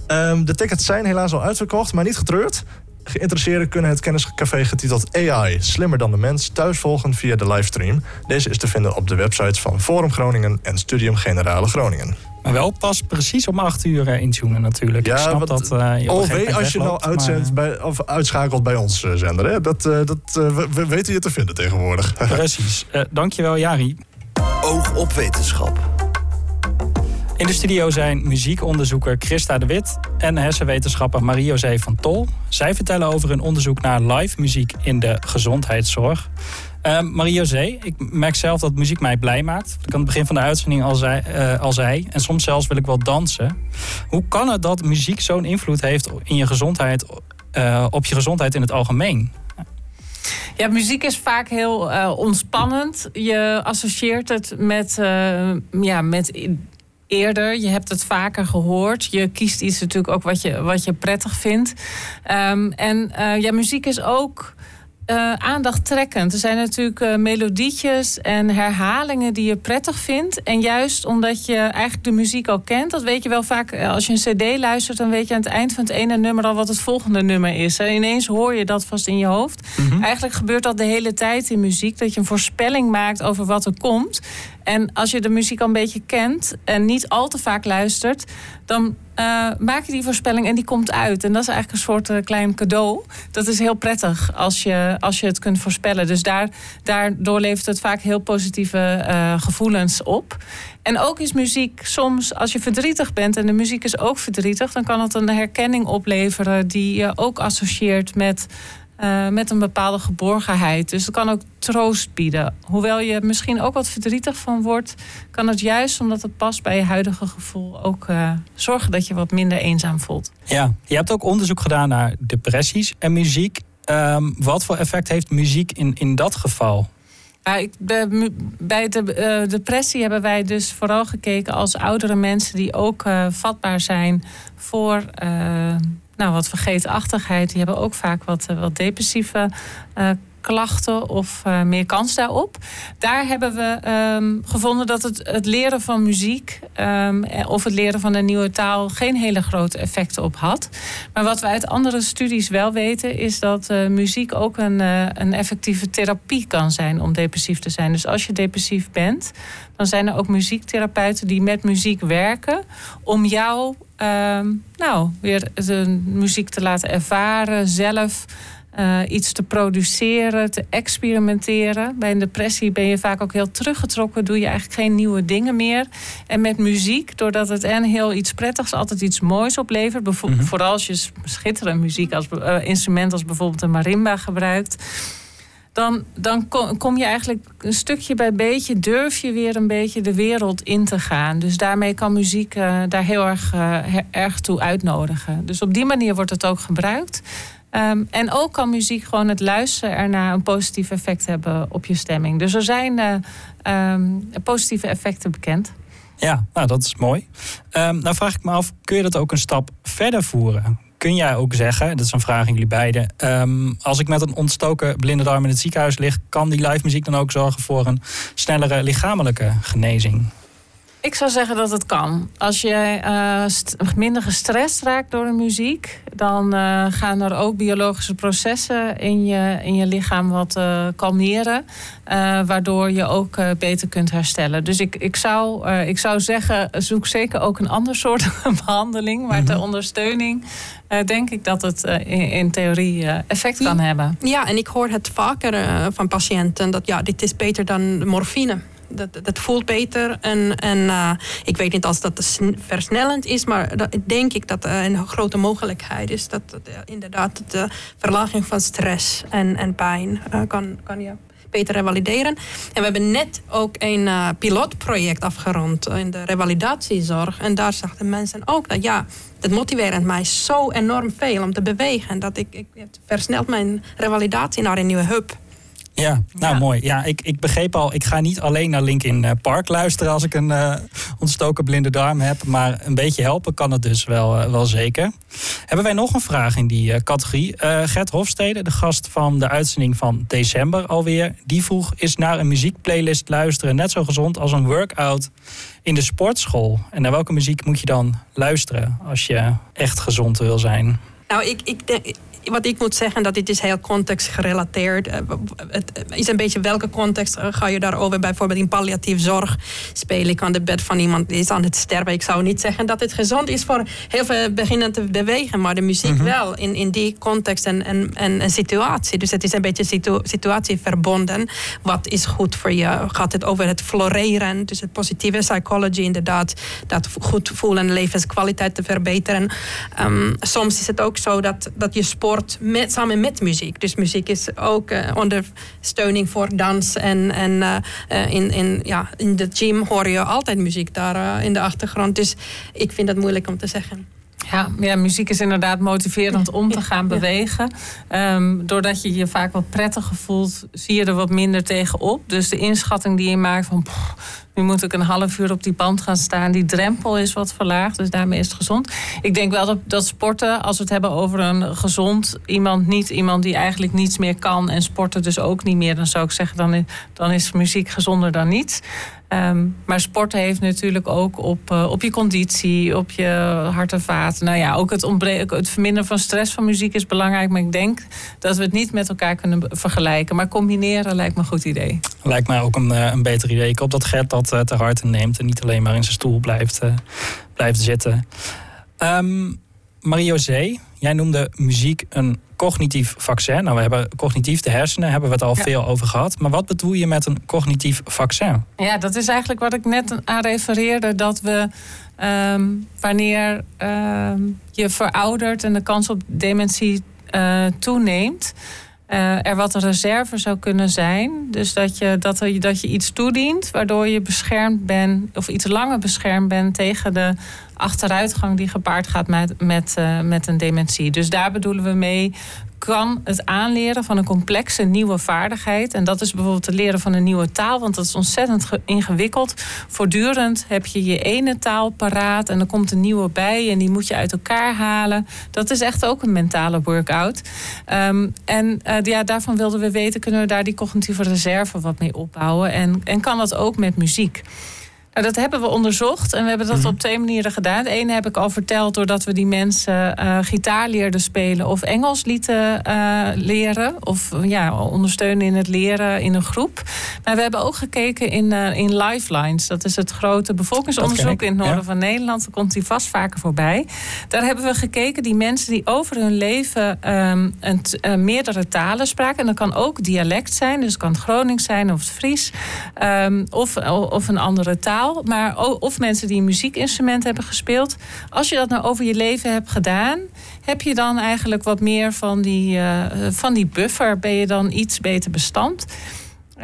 Um, de tickets zijn helaas al uitverkocht, maar niet getreurd. Geïnteresseerden kunnen het kenniscafé getiteld AI, slimmer dan de mens, thuis volgen via de livestream. Deze is te vinden op de websites van Forum Groningen en Studium Generale Groningen. Maar wel pas precies om 8 uur uh, intunen natuurlijk. Ja, Ik snap wat, dat uh, je OV als je nou uitzendt bij, of uitschakelt bij ons uh, zender. Hè? Dat, dat we, we, weten je te vinden tegenwoordig. <laughs> Precies. dankjewel Jari. Oog op wetenschap. In de studio zijn muziekonderzoeker Christa de Wit en hersenwetenschapper Marie-José van Tol. Zij vertellen over hun onderzoek naar live muziek in de gezondheidszorg. Uh, Marie-José, ik merk zelf dat muziek mij blij maakt. Ik aan het begin van de uitzending al zei, uh, al zei. En soms zelfs wil ik wel dansen. Hoe kan het dat muziek zo'n invloed heeft in je gezondheid, uh, op je gezondheid in het algemeen? Ja, muziek is vaak heel uh, ontspannend. Je associeert het met, ja, met eerder. Je hebt het vaker gehoord. Je kiest iets natuurlijk ook wat je, wat je prettig vindt. Um, en uh, ja, muziek is ook uh, aandacht trekkend. Er zijn natuurlijk uh, melodietjes en herhalingen die je prettig vindt. En juist omdat je eigenlijk de muziek al kent, dat weet je wel vaak. Eh, als je een CD luistert, dan weet je aan het eind van het ene nummer al wat het volgende nummer is. En ineens hoor je dat vast in je hoofd. Mhm. Eigenlijk gebeurt dat de hele tijd in muziek, dat je een voorspelling maakt over wat er komt. En als je de muziek al een beetje kent en niet al te vaak luistert, dan uh, maak je die voorspelling en die komt uit. En dat is eigenlijk een soort uh, klein cadeau. Dat is heel prettig als je, als je het kunt voorspellen. Dus daar, daardoor levert het vaak heel positieve uh, gevoelens op. En ook is muziek soms, als je verdrietig bent en de muziek is ook verdrietig, dan kan het een herkenning opleveren die je ook associeert met uh, met een bepaalde geborgenheid. Dus het kan ook troost bieden. Hoewel je misschien ook wat verdrietig van wordt, kan het juist omdat het past bij je huidige gevoel ook uh, zorgen dat je wat minder eenzaam voelt. Ja, je hebt ook onderzoek gedaan naar depressies en muziek. Um, wat voor effect heeft muziek in, in dat geval? Ja, ik, bij de uh, depressie hebben wij dus vooral gekeken als oudere mensen die ook vatbaar zijn voor nou, wat vergeetachtigheid. Die hebben ook vaak wat, eh, wat depressieve uh, klachten of uh, meer kans daarop. Daar hebben we um, gevonden dat het, het leren van muziek um, of het leren van een nieuwe taal geen hele grote effecten op had. Maar wat we uit andere studies wel weten, is dat uh, muziek ook een, een effectieve therapie kan zijn om depressief te zijn. Dus als je depressief bent, dan zijn er ook muziektherapeuten die met muziek werken om jou um, nou, weer de muziek te laten ervaren, zelf uh, iets te produceren, te experimenteren. Bij een depressie ben je vaak ook heel teruggetrokken, doe je eigenlijk geen nieuwe dingen meer. En met muziek, doordat het en heel iets prettigs, altijd iets moois oplevert. Mm Vooral als je schitterende muziek als uh, instrument als bijvoorbeeld een marimba gebruikt. Dan, dan kom je eigenlijk een stukje bij beetje, durf je weer een beetje de wereld in te gaan. Dus daarmee kan muziek uh, daar heel erg, erg toe uitnodigen. Dus op die manier wordt het ook gebruikt. Um, en ook kan muziek gewoon het luisteren ernaar een positief effect hebben op je stemming. Dus er zijn uh, um, positieve effecten bekend. Ja, nou dat is mooi. Um, nou vraag ik me af, kun je dat ook een stap verder voeren? Kun jij ook zeggen, dat is een vraag aan jullie beiden... als ik met een ontstoken blinde darm in het ziekenhuis lig... kan die live muziek dan ook zorgen voor een snellere lichamelijke genezing? Ik zou zeggen dat het kan. Als je uh, minder gestrest raakt door de muziek, dan uh, gaan er ook biologische processen in je, in je lichaam wat uh, kalmeren. waardoor je ook beter kunt herstellen. Dus ik, ik, zou, ik zou zeggen, zoek zeker ook een ander soort <laughs> behandeling. Maar ter mhm. ondersteuning denk ik dat het in, in, theorie effect kan hebben. Ja, en ik hoor het vaker van patiënten dat ja, dit is beter dan morfine dat, dat voelt beter. En, en uh, ik weet niet als dat versnellend is, maar denk ik dat uh, een grote mogelijkheid is. Dat inderdaad de verlaging van stress en, en pijn kan, kan je beter revalideren. En we hebben net ook een pilotproject afgerond in de revalidatiezorg. En daar zagen mensen ook dat ja, dat motiveert mij zo enorm veel om te bewegen. Dat ik, ik het versnelt mijn revalidatie naar een nieuwe hub. Ja, nou mooi. Ja, ik, ik begreep al, ik ga niet alleen naar Linkin eh, Park luisteren als ik een uh, ontstoken blinde darm heb. Maar een beetje helpen kan het dus wel, uh, wel zeker. Hebben wij nog een vraag in die categorie? Gert Hofstede, de gast van de uitzending van december alweer. Die vroeg, is naar een muziekplaylist luisteren net zo gezond als een workout in de sportschool? En naar welke muziek moet je dan luisteren als je echt gezond wil zijn? Nou, ik, ik, denk, wat ik moet zeggen, dat dit is heel contextgerelateerd. Eh, het is een beetje welke context eh, ga je daarover? Bijvoorbeeld in palliatief zorg speel ik aan de bed van iemand die is aan het sterven. Ik zou niet zeggen dat het gezond is voor heel veel beginnen te bewegen, maar de muziek mhm. wel in, in die context en, en, en, situatie. Dus het is een beetje situ, situatie verbonden. Wat is goed voor je? Gaat het over het floreren? Dus het positieve psychology inderdaad. Dat goed voelen en levenskwaliteit te verbeteren. Um, soms is het ook zo dat, dat je sport samen met muziek. Dus muziek is ook uh, ondersteuning voor dans. En, en uh, in, in, ja, in de gym hoor je altijd muziek daar in de achtergrond. Dus ik vind dat moeilijk om te zeggen. Ja, ja, muziek is inderdaad motiverend om te gaan <laughs> bewegen. Ehm, doordat je je vaak wat prettiger voelt, zie je er wat minder tegenop. Dus de inschatting die je maakt van... nu moet ik een half uur op die band gaan staan. Die drempel is wat verlaagd, dus daarmee is het gezond. Ik denk wel dat, dat sporten, als we het hebben over een gezond iemand... niet iemand die eigenlijk niets meer kan en sporten dus ook niet meer... dan zou ik zeggen, dan is, dan is muziek gezonder dan niets. Ehm, maar sporten heeft natuurlijk ook op, uh, op je conditie, op je hart en vaat. Nou ja, ook het, het verminderen van stress van muziek is belangrijk. Maar ik denk dat we het niet met elkaar kunnen vergelijken. Maar combineren lijkt me een goed idee. Lijkt mij ook een, eh, een beter idee. Ik hoop dat Gert dat uh, ter harte neemt en niet alleen maar in zijn stoel blijft, blijft zitten. Um, Marie-José, jij noemde muziek een cognitief vaccin. Nou, we hebben cognitief de hersenen, hebben we het al veel over gehad. Maar wat bedoel je met een cognitief vaccin? Ja, dat is eigenlijk wat ik net aan refereerde. Dat we ehm, wanneer ehm, je veroudert en de kans op dementie uh, toeneemt. Uh, er wat reserve zou kunnen zijn. Dus dat je, dat, dat je iets toedient waardoor je beschermd bent, of iets langer beschermd bent tegen de achteruitgang die gepaard gaat met, met, uh, met een dementie. Dus daar bedoelen we mee kan het aanleren van een complexe nieuwe vaardigheid. En dat is bijvoorbeeld het leren van een nieuwe taal, want dat is ontzettend ingewikkeld. Voortdurend heb je je ene taal paraat en er komt een nieuwe bij en die moet je uit elkaar halen. Dat is echt ook een mentale workout. Um, en uh, ja, daarvan wilden we weten, kunnen we daar die cognitieve reserve wat mee opbouwen? En, en kan dat ook met muziek? Nou, dat hebben we onderzocht en we hebben dat mhm. op twee manieren gedaan. De ene heb ik al verteld doordat we die mensen uh, gitaar leerden spelen of Engels lieten uh, leren. Of ja, ondersteunen in het leren in een groep. Maar we hebben ook gekeken in, uh, in Lifelines. Dat is het grote bevolkingsonderzoek in het noorden van Nederland. Daar komt hij vast vaker voorbij. Daar hebben we gekeken die mensen die over hun leven um, een, meerdere talen spraken. En dat kan ook dialect zijn. Dus het kan Gronings zijn of het Fries. Um, of, of een andere taal maar of mensen die een muziekinstrument hebben gespeeld. Als je dat nou over je leven hebt gedaan, heb je dan eigenlijk wat meer van die, uh, van die buffer? Ben je dan iets beter bestand?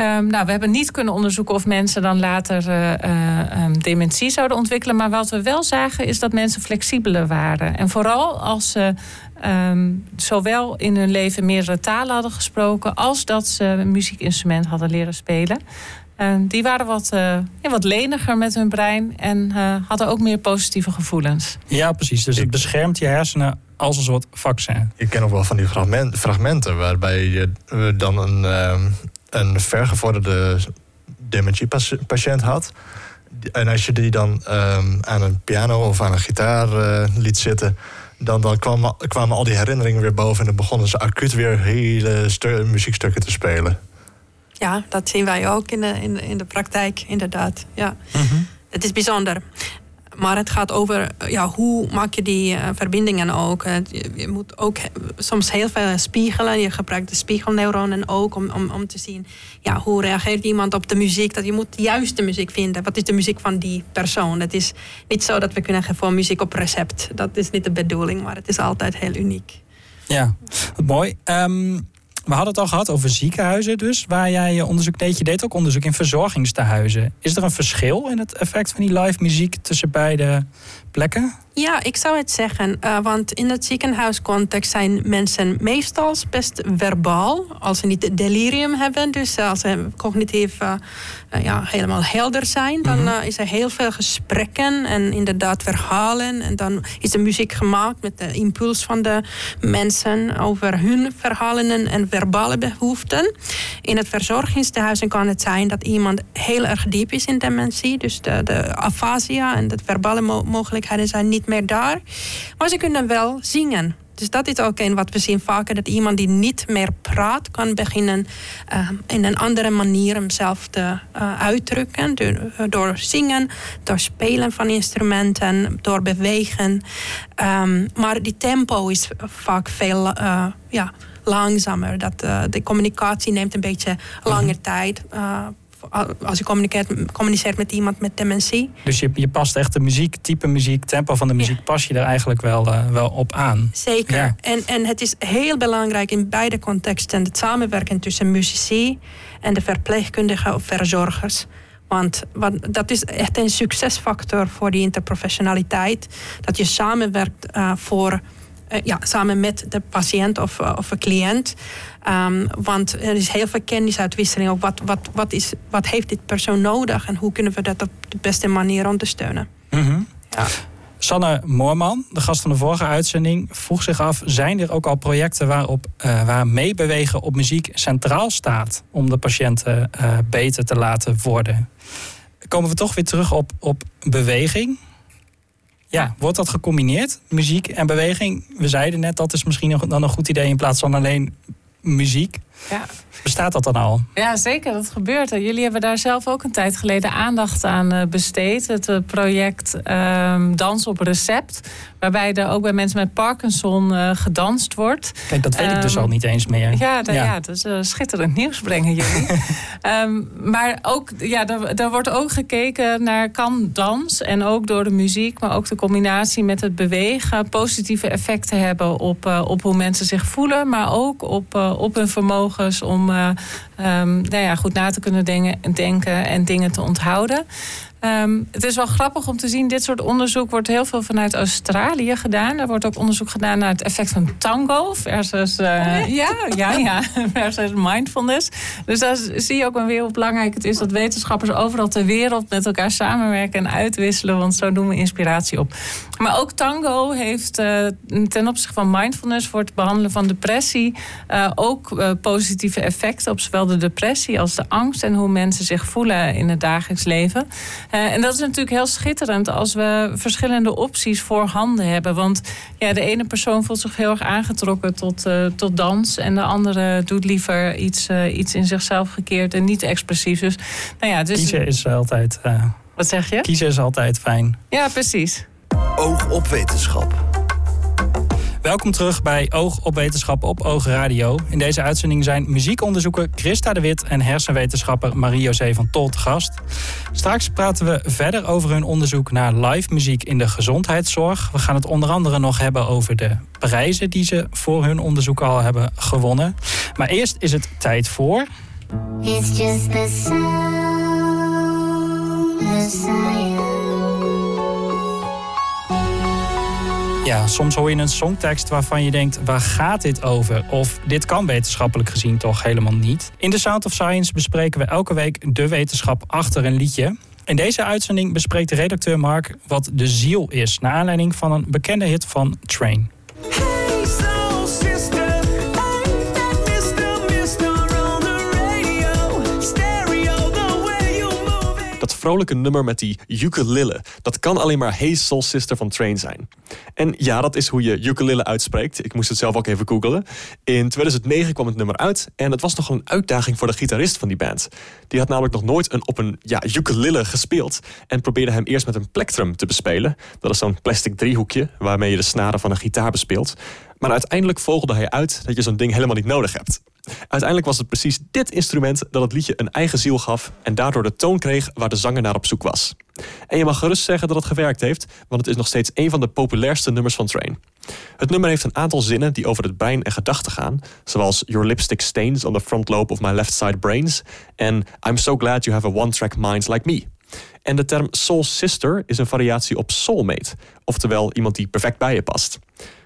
Um, nou, we hebben niet kunnen onderzoeken of mensen dan later uh, uh, um, dementie zouden ontwikkelen. Maar wat we wel zagen is dat mensen flexibeler waren. En vooral als ze um, zowel in hun leven meerdere talen hadden gesproken, als dat ze een muziekinstrument hadden leren spelen. En die waren wat, uh, ja, wat leniger met hun brein en uh, hadden ook meer positieve gevoelens. Ja, precies. Dus het beschermt je hersenen als een soort vaccin. Ik ken nog wel van die fragment, fragmenten waarbij je uh, dan een, uh, een vergevorderde dementiepatiënt had. En als je die dan aan een piano of aan een gitaar liet zitten, dan, dan kwamen, kwamen al die herinneringen weer boven en dan begonnen ze acuut weer hele muziekstukken te spelen. Ja, dat zien wij ook in de, in, in de praktijk, inderdaad. Ja. Mm Het is bijzonder. Maar het gaat over ja, hoe maak je die uh, verbindingen ook. Je, je, moet ook soms heel veel spiegelen. Je gebruikt de spiegelneuronen ook om, om, om te zien ja, hoe reageert iemand op de muziek. Dat je moet de juiste muziek vinden. Wat is de muziek van die persoon? Het is niet zo dat we kunnen gewoon muziek op recept. Dat is niet de bedoeling, maar het is altijd heel uniek. Ja, mooi. Um, we hadden het al gehad over ziekenhuizen dus, waar jij onderzoek deed. Je deed ook onderzoek in verzorgingstehuizen. Is er een verschil in het effect van die live muziek tussen beide plekken? Ja, ik zou het zeggen. Uh, want in het ziekenhuiscontext zijn mensen meestal best verbaal. Als ze niet delirium hebben, dus als ze cognitief uh, ja, helemaal helder zijn, dan uh, is er heel veel gesprekken en inderdaad verhalen. En dan is de muziek gemaakt met de impuls van de mensen over hun verhalen en verbale behoeften. In het verzorgingstehuizen kan het zijn dat iemand heel erg diep is in dementie. Dus de, de afasia en de verbale mo mogelijkheden zijn niet meer daar. Maar ze kunnen wel zingen. Dus dat is ook een wat we zien vaker, dat iemand die niet meer praat, kan beginnen uh, in een andere manier hemzelf te uh, uitdrukken. Door, door, zingen, door spelen van instrumenten, door bewegen. Um, maar die tempo is vaak veel uh, ja, langzamer. Dat, de communicatie neemt een beetje langer mhm. tijd als je communiceert, communiceert met iemand met dementie. Dus je, je past echt de muziek, type muziek, tempo van de muziek, pas je er eigenlijk wel, uh, wel op aan. Zeker. En, en het is heel belangrijk in beide contexten het samenwerken tussen muzici en de verpleegkundigen of verzorgers. Want wat, dat is echt een succesfactor voor die interprofessionaliteit. Dat je samenwerkt uh, voor, ja, samen met de patiënt of, uh, of een cliënt. Um, want er is heel veel kennisuitwisseling. Ook wat, wat, wat, is, wat heeft dit persoon nodig en hoe kunnen we dat op de beste manier ondersteunen? Mm -hmm. ja. Sanne Moorman, de gast van de vorige uitzending, vroeg zich af: zijn er ook al projecten waarop uh, waar meebewegen op muziek centraal staat om de patiënten uh, beter te laten worden? Komen we toch weer terug op, op beweging? Ja, wordt dat gecombineerd, muziek en beweging? We zeiden net dat is misschien dan een goed idee in plaats van alleen muziek. Ja. Bestaat dat dan al? Ja, zeker. Dat gebeurt. Jullie hebben daar zelf ook een tijd geleden aandacht aan besteed. Het project um, Dans op Recept. Waarbij er ook bij mensen met Parkinson uh, gedanst wordt. Kijk, dat weet um, ik dus al niet eens meer. Ja, da, ja. ja dat is uh, schitterend nieuws brengen jullie. um, <laughs> maar ook, ja, daar, wordt ook gekeken naar kan dans. En ook door de muziek, maar ook de combinatie met het bewegen... positieve effecten hebben op, uh, op hoe mensen zich voelen. Maar ook op, op hun om um, nou ja, goed na te kunnen denken en dingen te onthouden. Um, het is wel grappig om te zien, dit soort onderzoek wordt heel veel vanuit Australië gedaan. Er wordt ook onderzoek gedaan naar het effect van tango versus, uh, ja, ja, ja, <laughs> versus mindfulness. Dus daar zie je ook wel weer hoe belangrijk het is dat wetenschappers overal ter wereld met elkaar samenwerken en uitwisselen, want zo doen we inspiratie op. Maar ook tango heeft uh, ten opzichte van mindfulness voor het behandelen van depressie uh, ook positieve effecten op zowel de depressie als de angst en hoe mensen zich voelen in het dagelijks leven. Uh, en dat is natuurlijk heel schitterend als we verschillende opties voorhanden hebben. Want ja, de ene persoon voelt zich heel erg aangetrokken tot, uh, tot dans. En de andere doet liever iets, uh, iets in zichzelf gekeerd en niet expressief. Dus, nou ja, dus... Kiezen is altijd. Wat zeg je? Kiezen is altijd fijn. Ja, precies. Oog op wetenschap. Welkom terug bij Oog op Wetenschap op Oog Radio. In deze uitzending zijn muziekonderzoeker Christa de Wit en hersenwetenschapper Marie-José van Tol te gast. Straks praten we verder over hun onderzoek naar live muziek in de gezondheidszorg. We gaan het onder andere nog hebben over de prijzen die ze voor hun onderzoek al hebben gewonnen. Maar eerst is het tijd voor. Soms hoor je een songtekst waarvan je denkt: waar gaat dit over? Of dit kan wetenschappelijk gezien toch helemaal niet. In The Sound of Science bespreken we elke week de wetenschap achter een liedje. In deze uitzending bespreekt redacteur Mark wat de ziel is, naar aanleiding van een bekende hit van Train. Vrolijke nummer met die ukulele, dat kan alleen maar Hey Sister van Train zijn. En ja, dat is hoe je ukulele uitspreekt. Ik moest het zelf ook even googelen. In 2009 kwam het nummer uit en het was nogal een uitdaging voor de gitarist van die band. Die had namelijk nog nooit een, op een ja, ukulele gespeeld en probeerde hem eerst met een plectrum te bespelen. Dat is zo'n plastic driehoekje waarmee je de snaren van een gitaar bespeelt. Maar uiteindelijk vogelde hij uit dat je zo'n ding helemaal niet nodig hebt. Uiteindelijk was het precies dit instrument dat het liedje een eigen ziel gaf en daardoor de toon kreeg waar de zanger naar op zoek was. En je mag gerust zeggen dat het gewerkt heeft, want het is nog steeds een van de populairste nummers van Train. Het nummer heeft een aantal zinnen die over het brein en gedachten gaan, zoals Your lipstick stains on the front lobe of my left side brains en I'm so glad you have a one-track mind like me. En de term soul sister is een variatie op soulmate, oftewel iemand die perfect bij je past.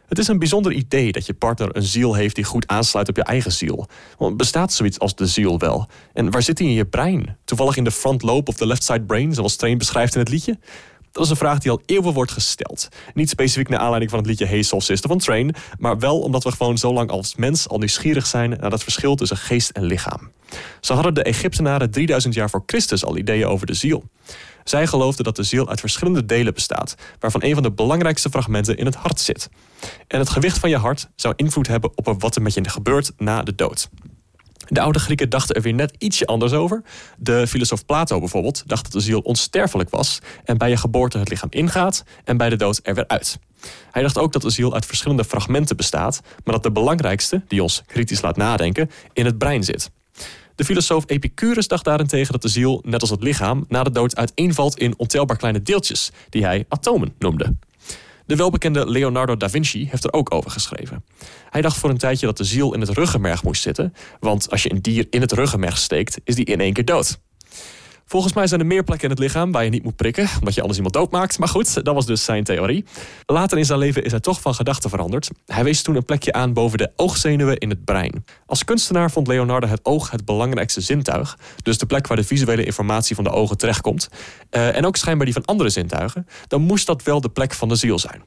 Het is een bijzonder idee dat je partner een ziel heeft die goed aansluit op je eigen ziel. Want bestaat zoiets als de ziel wel? En waar zit die in je brein? Toevallig in de front lobe of de left side brain, zoals Train beschrijft in het liedje? Dat is een vraag die al eeuwen wordt gesteld. Niet specifiek naar aanleiding van het liedje Hey Soul Sister van Train, maar wel omdat we gewoon zo lang als mens al nieuwsgierig zijn naar dat verschil tussen geest en lichaam. Zo hadden de Egyptenaren 3000 jaar voor Christus al ideeën over de ziel. Zij geloofden dat de ziel uit verschillende delen bestaat, waarvan een van de belangrijkste fragmenten in het hart zit. En het gewicht van je hart zou invloed hebben op wat er met je gebeurt na de dood. De oude Grieken dachten er weer net ietsje anders over. De filosoof Plato bijvoorbeeld dacht dat de ziel onsterfelijk was en bij je geboorte het lichaam ingaat en bij de dood er weer uit. Hij dacht ook dat de ziel uit verschillende fragmenten bestaat, maar dat de belangrijkste, die ons kritisch laat nadenken, in het brein zit. De filosoof Epicurus dacht daarentegen dat de ziel, net als het lichaam, na de dood uiteenvalt in ontelbaar kleine deeltjes, die hij atomen noemde. De welbekende Leonardo da Vinci heeft er ook over geschreven. Hij dacht voor een tijdje dat de ziel in het ruggenmerg moest zitten, want als je een dier in het ruggenmerg steekt, is die in één keer dood. Volgens mij zijn er meer plekken in het lichaam waar je niet moet prikken, omdat je anders iemand doodmaakt. Maar goed, dat was dus zijn theorie. Later in zijn leven is hij toch van gedachten veranderd. Hij wees toen een plekje aan boven de oogzenuwen in het brein. Als kunstenaar vond Leonardo het oog het belangrijkste zintuig. Dus de plek waar de visuele informatie van de ogen terechtkomt. Uh, en ook schijnbaar die van andere zintuigen. Dan moest dat wel de plek van de ziel zijn.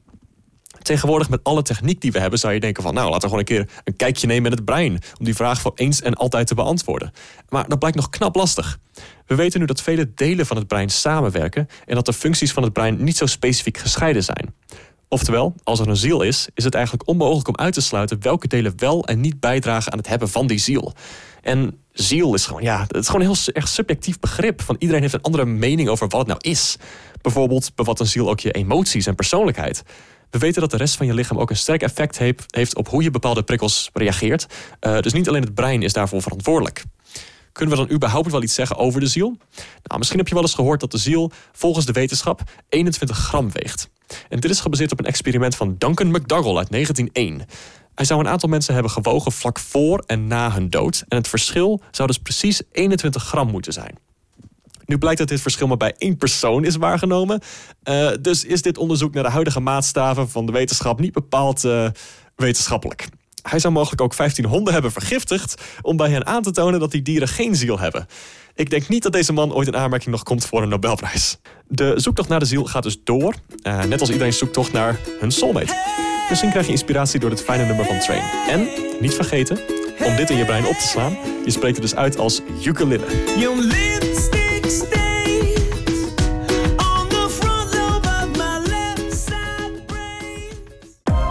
Tegenwoordig met alle techniek die we hebben zou je denken van nou laten we gewoon een keer een kijkje nemen in het brein om die vraag voor eens en altijd te beantwoorden. Maar dat blijkt nog knap lastig. We weten nu dat vele delen van het brein samenwerken en dat de functies van het brein niet zo specifiek gescheiden zijn. Oftewel, als er een ziel is, is het eigenlijk onmogelijk om uit te sluiten welke delen wel en niet bijdragen aan het hebben van die ziel. En ziel is gewoon, ja, het is gewoon een heel erg subjectief begrip. Van iedereen heeft een andere mening over wat het nou is. Bijvoorbeeld bevat een ziel ook je emoties en persoonlijkheid. We weten dat de rest van je lichaam ook een sterk effect heeft op hoe je bepaalde prikkels reageert. Uh, dus niet alleen het brein is daarvoor verantwoordelijk. Kunnen we dan überhaupt wel iets zeggen over de ziel? Nou, misschien heb je wel eens gehoord dat de ziel volgens de wetenschap 21 gram weegt. En dit is gebaseerd op een experiment van Duncan McDougall uit 1901. Hij zou een aantal mensen hebben gewogen vlak voor en na hun dood. En het verschil zou dus precies 21 gram moeten zijn. Nu blijkt dat dit verschil maar bij één persoon is waargenomen. Uh, dus is dit onderzoek naar de huidige maatstaven van de wetenschap niet bepaald uh, wetenschappelijk. Hij zou mogelijk ook 15 honden hebben vergiftigd om bij hen aan te tonen dat die dieren geen ziel hebben. Ik denk niet dat deze man ooit in aanmerking nog komt voor een Nobelprijs. De zoektocht naar de ziel gaat dus door, uh, net als iedereen zoektocht naar hun soulmate. Misschien krijg je inspiratie door het fijne nummer van Train. En, niet vergeten, om dit in je brein op te slaan, je spreekt het dus uit als ukulele.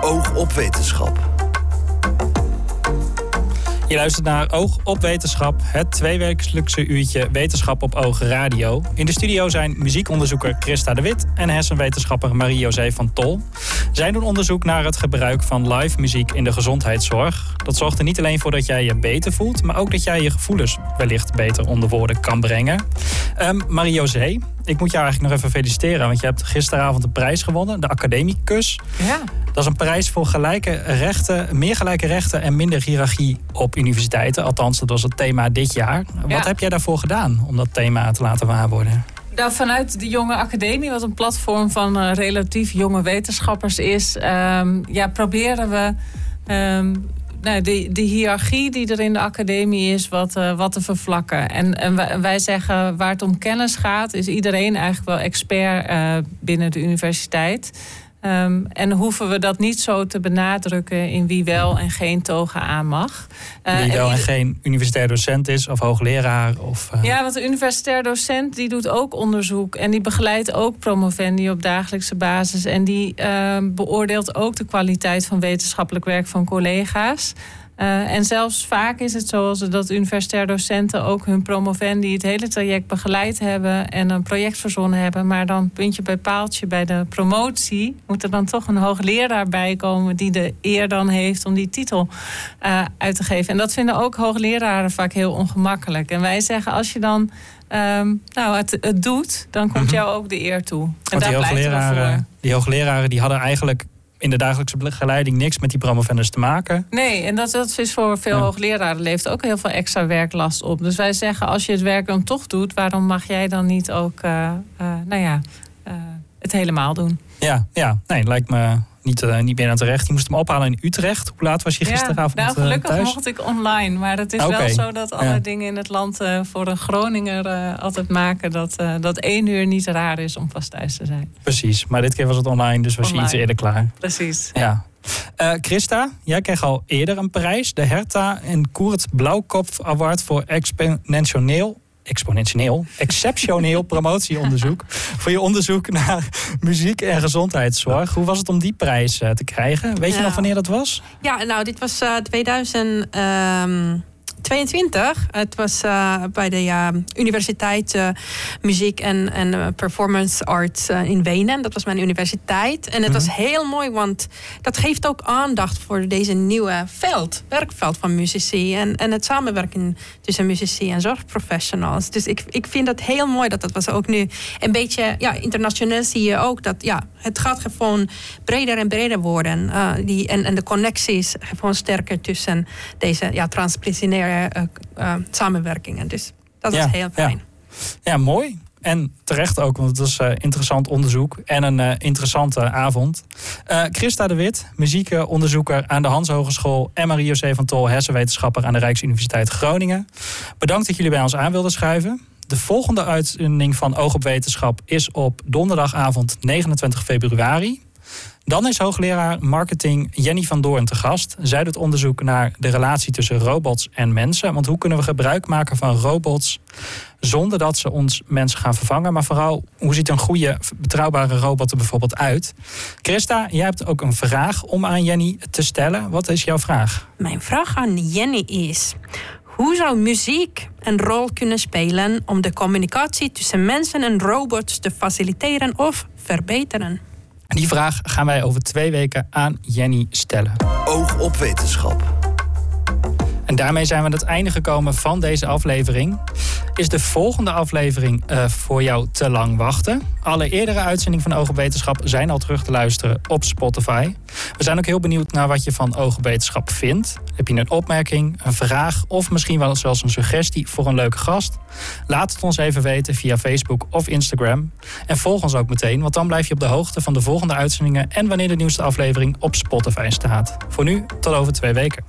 Oog op wetenschap. Je luistert naar Oog op Wetenschap, het tweewekelijkse uurtje Wetenschap op Oog Radio. In de studio zijn muziekonderzoeker Christa de Wit en hersenwetenschapper Marie-José van Tol. Zij doen onderzoek naar het gebruik van live muziek in de gezondheidszorg. Dat zorgt er niet alleen voor dat jij je beter voelt, maar ook dat jij je gevoelens wellicht beter onder woorden kan brengen. Um, Marie-José, ik moet jou eigenlijk nog even feliciteren, want je hebt gisteravond een prijs gewonnen, de Academicus. Ja. Dat is een prijs voor gelijke rechten, meer gelijke rechten en minder hiërarchie op universiteiten. Althans, dat was het thema dit jaar. Wat heb jij daarvoor gedaan om dat thema te laten waarworden? Nou, vanuit de Jonge Academie, wat een platform van uh, relatief jonge wetenschappers is, um, ja, proberen we um, nou, de, hiërarchie die er in de academie is, wat, uh, wat te vervlakken. En, en wij, zeggen waar het om kennis gaat, is iedereen eigenlijk wel expert uh, binnen de universiteit. Um, en hoeven we dat niet zo te benadrukken in wie wel en geen toga aan mag. Uh, wie wel en, en, geen universitair docent is of hoogleraar? Of, uh... Ja, want de universitair docent die doet ook onderzoek. En die begeleidt ook promovendi op dagelijkse basis. En die uh, beoordeelt ook de kwaliteit van wetenschappelijk werk van collega's. Uh, en zelfs vaak is het zo dat universitair docenten ook hun promovendi het hele traject begeleid hebben en een project verzonnen hebben. Maar dan puntje bij paaltje bij de promotie moet er dan toch een hoogleraar bij komen die de eer dan heeft om die titel uh, uit te geven. En dat vinden ook hoogleraren vaak heel ongemakkelijk. En wij zeggen als je dan um, nou, het, het, doet, dan komt -hmm. jou ook de eer toe. En Want daar die hoogleraren, die hoogleraren die hadden eigenlijk in de dagelijkse begeleiding niks met die promovendus te maken. Nee, en dat, dat is voor veel ja. hoogleraren leeft ook heel veel extra werklast op. Dus wij zeggen, als je het werk dan toch doet, waarom mag jij dan niet ook, uh, uh, nou ja, uh, het helemaal doen? Ja, ja, nee, lijkt me niet, uh, niet meer aan terecht. Je moest hem ophalen in Utrecht. Hoe laat was je gisteravond ja, nou, gelukkig thuis? mocht ik online. Maar het is okay. wel zo dat alle ja. dingen in het land uh, voor een Groninger uh, altijd maken... Dat, dat één uur niet raar is om vast thuis te zijn. Precies, maar dit keer was het online, dus was online. je iets eerder klaar. Precies. Ja. Christa, jij kreeg al eerder een prijs. De Herta en Koert Blauwkopf Award voor exponentieel exponentieel, exceptioneel promotieonderzoek. voor je onderzoek naar muziek en gezondheidszorg. Hoe was het om die prijs uh, te krijgen? Weet je nog wanneer dat was? Ja, nou, dit was uh, 2000. Um 22. Het was uh, bij de uh, Universiteit uh, Muziek en, en Performance Arts in Wenen. Dat was mijn universiteit. En het mm -hmm. was heel mooi, want dat geeft ook aandacht voor deze nieuwe veld, werkveld van muzici. En, en het samenwerken tussen muzici en zorgprofessionals. Dus ik, ik vind het heel mooi dat dat was ook nu een beetje, ja, internationaal zie je ook dat, ja, het gaat gewoon breder en breder worden. die, en, en de connecties gewoon sterker tussen deze ja, Uh, uh, samenwerkingen. Dus dat ja, is heel fijn. Ja. Ja, mooi. En terecht ook, want het was uh, interessant onderzoek en een uh, interessante avond. Christa de Wit, muziekonderzoeker aan de Hans Hogeschool... en Marie-José van Tol, hersenwetenschapper aan de Rijksuniversiteit Groningen. Bedankt dat jullie bij ons aan wilden schuiven. De volgende uitzending van Oog op Wetenschap is op donderdagavond 29 februari. Dan is hoogleraar marketing Jenny van Doorn te gast. Zij doet onderzoek naar de relatie tussen robots en mensen. Want hoe kunnen we gebruik maken van robots zonder dat ze ons mensen gaan vervangen? Maar vooral, hoe ziet een goede, betrouwbare robot er bijvoorbeeld uit? Christa, jij hebt ook een vraag om aan Jenny te stellen. Wat is jouw vraag? Mijn vraag aan Jenny is... Hoe zou muziek een rol kunnen spelen om de communicatie tussen mensen en robots te faciliteren of verbeteren? Die vraag gaan wij over twee weken aan Jenny stellen. Oog op wetenschap. En daarmee zijn we aan het einde gekomen van deze aflevering. Is de volgende aflevering uh, voor jou te lang wachten? Alle eerdere uitzendingen van Oog op Wetenschap zijn al terug te luisteren op Spotify. We zijn ook heel benieuwd naar wat je van Oog op Wetenschap vindt. Heb je een opmerking, een vraag of misschien wel zelfs een suggestie voor een leuke gast? Laat het ons even weten via Facebook of Instagram. En volg ons ook meteen, want dan blijf je op de hoogte van de volgende uitzendingen en wanneer de nieuwste aflevering op Spotify staat. Voor nu, tot over twee weken.